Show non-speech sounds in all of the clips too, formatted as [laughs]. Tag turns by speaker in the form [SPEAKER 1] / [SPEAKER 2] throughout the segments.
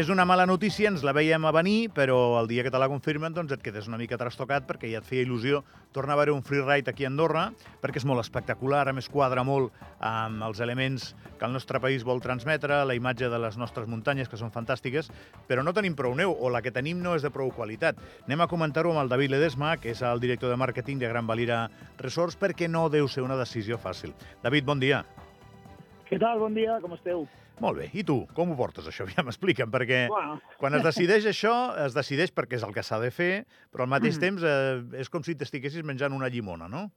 [SPEAKER 1] És una mala notícia, ens la veiem a venir, però el dia que te la confirmen doncs et quedes una mica trastocat perquè ja et feia il·lusió tornar a veure un freeride aquí a Andorra, perquè és molt espectacular, a més quadra molt amb els elements que el nostre país vol transmetre, la imatge de les nostres muntanyes, que són fantàstiques, però no tenim prou neu, o la que tenim no és de prou qualitat. Anem a comentar-ho amb el David Ledesma, que és el director de màrqueting de Gran Valira Resorts, perquè no deu ser una decisió fàcil. David, bon dia.
[SPEAKER 2] Què tal? Bon dia, com esteu?
[SPEAKER 1] Molt bé. I tu, com ho portes, això? [laughs] Ja m'expliquen, perquè
[SPEAKER 2] Bueno.
[SPEAKER 1] quan es decideix això, es decideix perquè és el que s'ha de fer, però al mateix
[SPEAKER 2] Mm.
[SPEAKER 1] temps eh, és com si t'estiguessis menjant una llimona, no?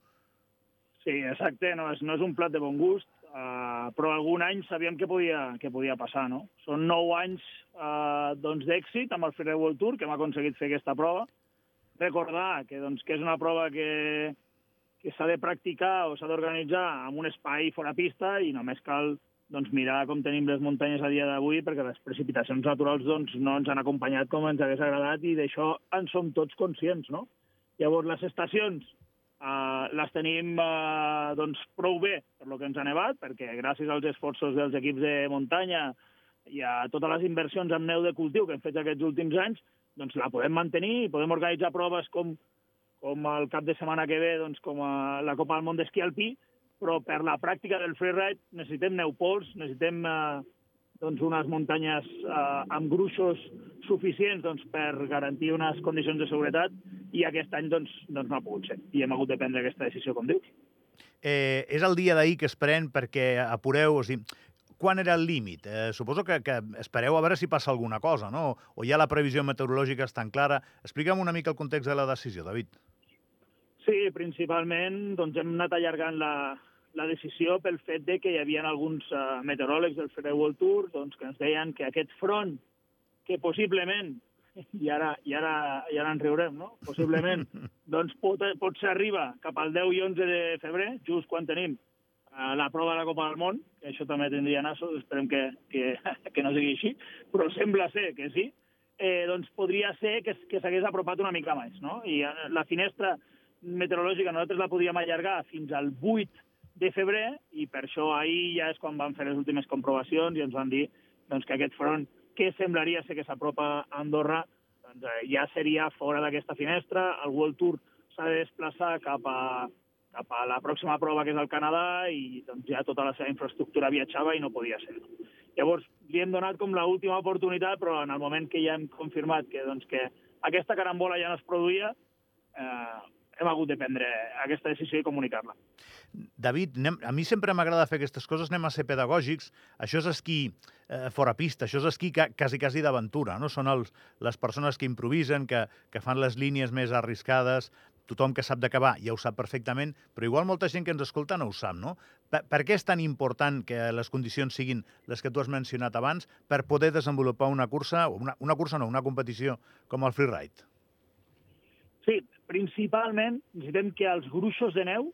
[SPEAKER 2] Sí, exacte, no és, no és un plat de bon gust, uh, però algun any sabíem que podia, que podia passar, no? Són nou anys uh, doncs, d'èxit amb el Freeride World Tour, que hem aconseguit fer aquesta prova. Recordar que, doncs, que és una prova que, que s'ha de practicar o s'ha d'organitzar en un espai fora pista i només cal doncs, mirar com tenim les muntanyes a dia d'avui perquè les precipitacions naturals doncs, no ens han acompanyat com ens hagués agradat i d'això en som tots conscients, no? Llavors, les estacions Uh, les tenim uh, doncs, prou bé per lo que ens ha nevat, perquè gràcies als esforços dels equips de muntanya i a totes les inversions en neu de cultiu que hem fet aquests últims anys, doncs la podem mantenir i podem organitzar proves com, com el cap de setmana que ve, doncs, com a la Copa del Món d'Esquí Alpí, però per la pràctica del freeride necessitem neupols, necessitem eh, doncs, unes muntanyes eh, amb gruixos suficients doncs, per garantir unes condicions de seguretat i aquest any doncs, doncs no ha pogut ser. I hem hagut de prendre aquesta decisió, com dius.
[SPEAKER 1] Eh, és el dia d'ahir que es pren perquè apureu, o sigui, quan era el límit? Eh, suposo que, que espereu a veure si passa alguna cosa, no? O ja la previsió meteorològica és tan clara. Explica'm una mica el context de la decisió, David.
[SPEAKER 2] Sí, principalment doncs, hem anat allargant la, la decisió pel fet de que hi havia alguns uh, meteoròlegs del Freeride World Tour doncs, que ens deien que aquest front, que possiblement, i ara, i ara, i ara en riurem, no? possiblement, [laughs] doncs pot, pot ser arriba cap al 10 i 11 de febrer, just quan tenim uh, la prova de la Copa del Món, que això també tindria nassos, esperem que, que, [laughs] que no sigui així, però sembla ser que sí, eh, doncs podria ser que, que s'hagués apropat una mica més. No? I eh, la finestra meteorològica nosaltres la podíem allargar fins al 8 de febrer i per això ahir ja és quan van fer les últimes comprovacions i ens van dir doncs, que aquest front que semblaria ser que s'apropa a Andorra doncs, eh, ja seria fora d'aquesta finestra. El World Tour s'ha de desplaçar cap a, cap a la pròxima prova, que és el Canadà, i doncs, ja tota la seva infraestructura viatjava i no podia ser. Llavors, li hem donat com l'última oportunitat, però en el moment que ja hem confirmat que, doncs, que aquesta carambola ja no es produïa, eh, hem hagut de prendre aquesta decisió i comunicar-la.
[SPEAKER 1] David, anem, a mi sempre m'agrada fer aquestes coses, anem a ser pedagògics. Això és esquí eh, fora pista, això és esquí ca, quasi, quasi d'aventura, no? Són els, les persones que improvisen, que, que fan les línies més arriscades, tothom que sap d'acabar ja ho sap perfectament, però igual molta gent que ens escolta no ho sap, no? Per, per què és tan important que les condicions siguin les que tu has mencionat abans per poder desenvolupar una cursa, una, una cursa no, una competició com el freeride?
[SPEAKER 2] Sí, principalment necessitem que els gruixos de neu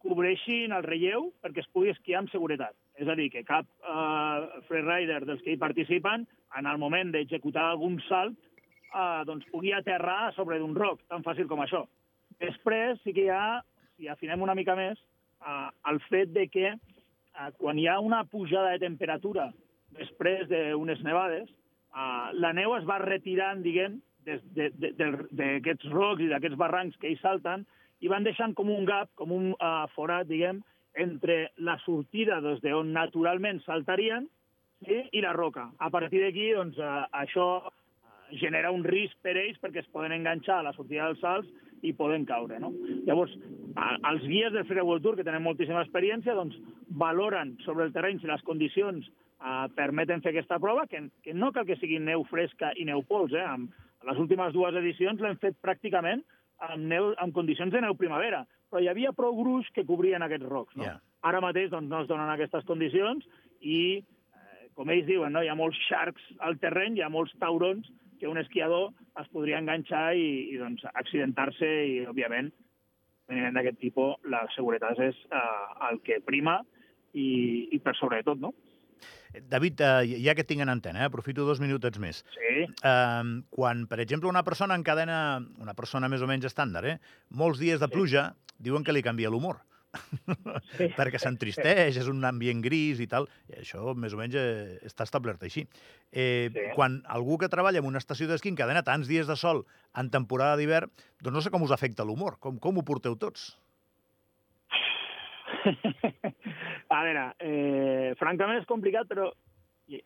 [SPEAKER 2] cobreixin el relleu perquè es pugui esquiar amb seguretat. És a dir, que cap eh, freerider dels que hi participen, en el moment d'executar algun salt, eh, doncs pugui aterrar sobre d'un roc, tan fàcil com això. Després sí que hi ha, si afinem una mica més, eh, el fet de que eh, quan hi ha una pujada de temperatura després d'unes nevades, eh, la neu es va retirant, diguem, d'aquests rocs i d'aquests barrancs que hi salten i van deixant com un gap, com un uh, forat, diguem, entre la sortida des d'on naturalment saltarien sí, i la roca. A partir d'aquí, doncs, uh, això uh, genera un risc per ells perquè es poden enganxar a la sortida dels salts i poden caure. No? Llavors, a, els guies del Freeride World Tour, que tenen moltíssima experiència, doncs, valoren sobre el terreny si les condicions uh, permeten fer aquesta prova, que, que no cal que sigui neu fresca i neu pols. Eh? Amb, les últimes dues edicions l'hem fet pràcticament amb, neu, amb condicions de neu primavera, però hi havia prou gruix que cobrien aquests rocs. No?
[SPEAKER 1] Yeah.
[SPEAKER 2] Ara mateix doncs, no es donen aquestes condicions i, eh, com ells diuen, no? hi ha molts sharks al terreny, hi ha molts taurons que un esquiador es podria enganxar i, i doncs, accidentar-se i, òbviament, venint d'aquest tipus, la seguretat és eh, el que prima i, i per sobre de tot, no?
[SPEAKER 1] David, eh, ja que tinc en antena, eh, aprofito dos minutets més.
[SPEAKER 2] Sí.
[SPEAKER 1] Eh, quan, per exemple, una persona encadena, una persona més o menys estàndard, eh, molts dies de
[SPEAKER 2] Sí.
[SPEAKER 1] pluja, diuen que li canvia l'humor. sí. [laughs] perquè s'entristeix, és un ambient gris i tal, i això més o menys eh, està establert així. Eh, sí. Quan algú que treballa en una estació d'esquí ha tants dies de sol en temporada d'hivern, doncs no sé com us afecta l'humor, com, com ho porteu tots? [laughs]
[SPEAKER 2] a veure, eh, francament és complicat, però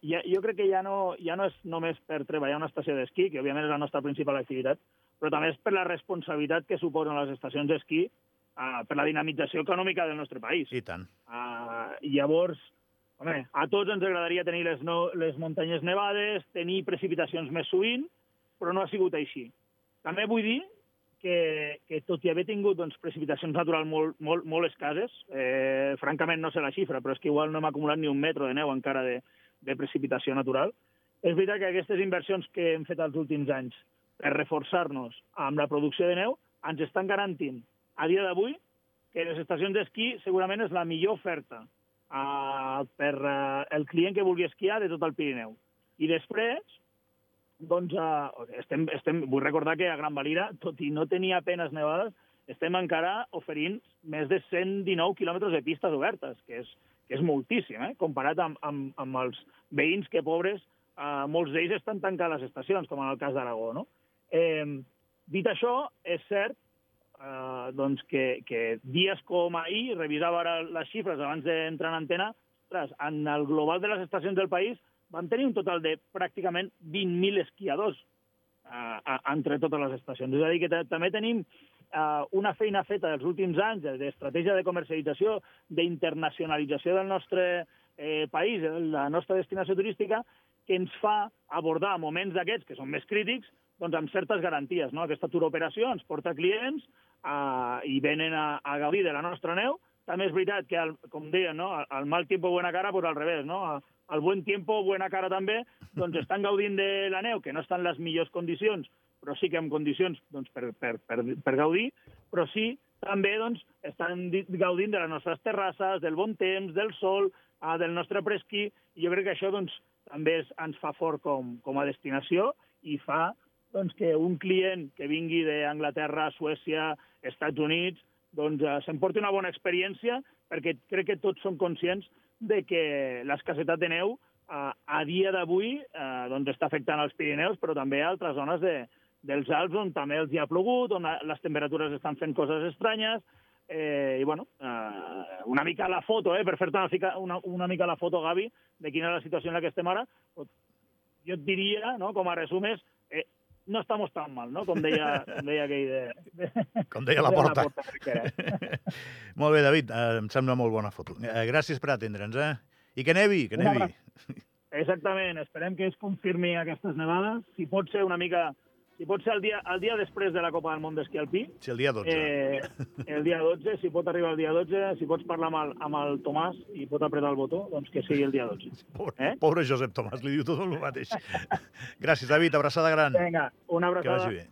[SPEAKER 2] ja, jo crec que ja no, ja no és només per treballar una estació d'esquí, que òbviament és la nostra principal activitat, però també és per la responsabilitat que suposen les estacions d'esquí uh, per la dinamització econòmica del nostre país.
[SPEAKER 1] I tant.
[SPEAKER 2] Uh, llavors, home, a tots ens agradaria tenir les, no, les muntanyes nevades, tenir precipitacions més sovint, però no ha sigut així. També vull dir que, que tot i haver tingut doncs, precipitacions naturals molt, molt, molt escases, eh, francament no sé la xifra, però és que igual no hem acumulat ni un metro de neu encara de, de precipitació natural. És veritat que aquestes inversions que hem fet els últims anys per reforçar-nos amb la producció de neu ens estan garantint a dia d'avui que les estacions d'esquí segurament és la millor oferta uh, per uh, el client que vulgui esquiar de tot el Pirineu. I després, doncs, uh, estem, estem, vull recordar que a Gran Valira, tot i no tenia apenes nevades, estem encara oferint més de 119 quilòmetres de pistes obertes, que és, que és moltíssim, eh? comparat amb, amb, amb els veïns que, pobres, eh, molts d'ells estan tancant les estacions, com en el cas d'Aragó. No? Eh, dit això, és cert eh, doncs que, que dies com ahir, revisava ara les xifres abans d'entrar en antena, en el global de les estacions del país vam tenir un total de pràcticament 20.000 esquiadors eh, entre totes les estacions. És a dir, que també tenim eh, una feina feta dels últims anys d'estratègia de comercialització, d'internacionalització del nostre eh, país, la nostra destinació turística, que ens fa abordar moments d'aquests, que són més crítics, doncs amb certes garanties. No? Aquesta tour operació ens porta clients eh, i venen a, a gaudir de la nostra neu. També és veritat que, el, com deia, no? el mal tiempo, buena cara, pues al revés. No? El buen tiempo, buena cara també, doncs estan gaudint de la neu, que no estan les millors condicions, però sí que en condicions doncs, per, per, per, per gaudir, però sí també doncs, estan gaudint de les nostres terrasses, del bon temps, del sol, eh, del nostre presquí, i jo crec que això doncs, també ens fa fort com, com a destinació i fa doncs, que un client que vingui d'Anglaterra, Suècia, Estats Units, doncs eh, s'emporti una bona experiència, perquè crec que tots som conscients de que l'escassetat de neu eh, a dia d'avui eh, doncs està afectant els Pirineus, però també a altres zones de, dels Alps on també els hi ha plogut, on les temperatures estan fent coses estranyes, eh, i bueno, eh, una mica la foto, eh, per fer-te una, una, una mica la foto, Gavi, de quina és la situació en la que estem ara, jo et diria, no, com a resum, és, no estamos tan mal, no? Com deia, [laughs] com deia aquell de...
[SPEAKER 1] de com deia la porta. La porta [laughs] molt bé, David, eh, em sembla molt bona foto. Eh, gràcies per atendre'ns, eh? I que nevi, que nevi.
[SPEAKER 2] Exactament, esperem que es confirmi aquestes nevades. Si pot ser una mica si pot ser el dia, el dia després de la Copa del Món d'esquí alpí.
[SPEAKER 1] Sí, el dia 12.
[SPEAKER 2] Eh, el dia 12, si pot arribar el dia 12, si pots parlar amb el, amb el Tomàs i pot apretar el botó, doncs que sigui el dia 12. [laughs]
[SPEAKER 1] Pobre, eh? pobre Josep Tomàs, li diu tot el mateix. [laughs] Gràcies, David, abraçada gran.
[SPEAKER 2] Vinga, una abraçada.
[SPEAKER 1] Que vagi bé.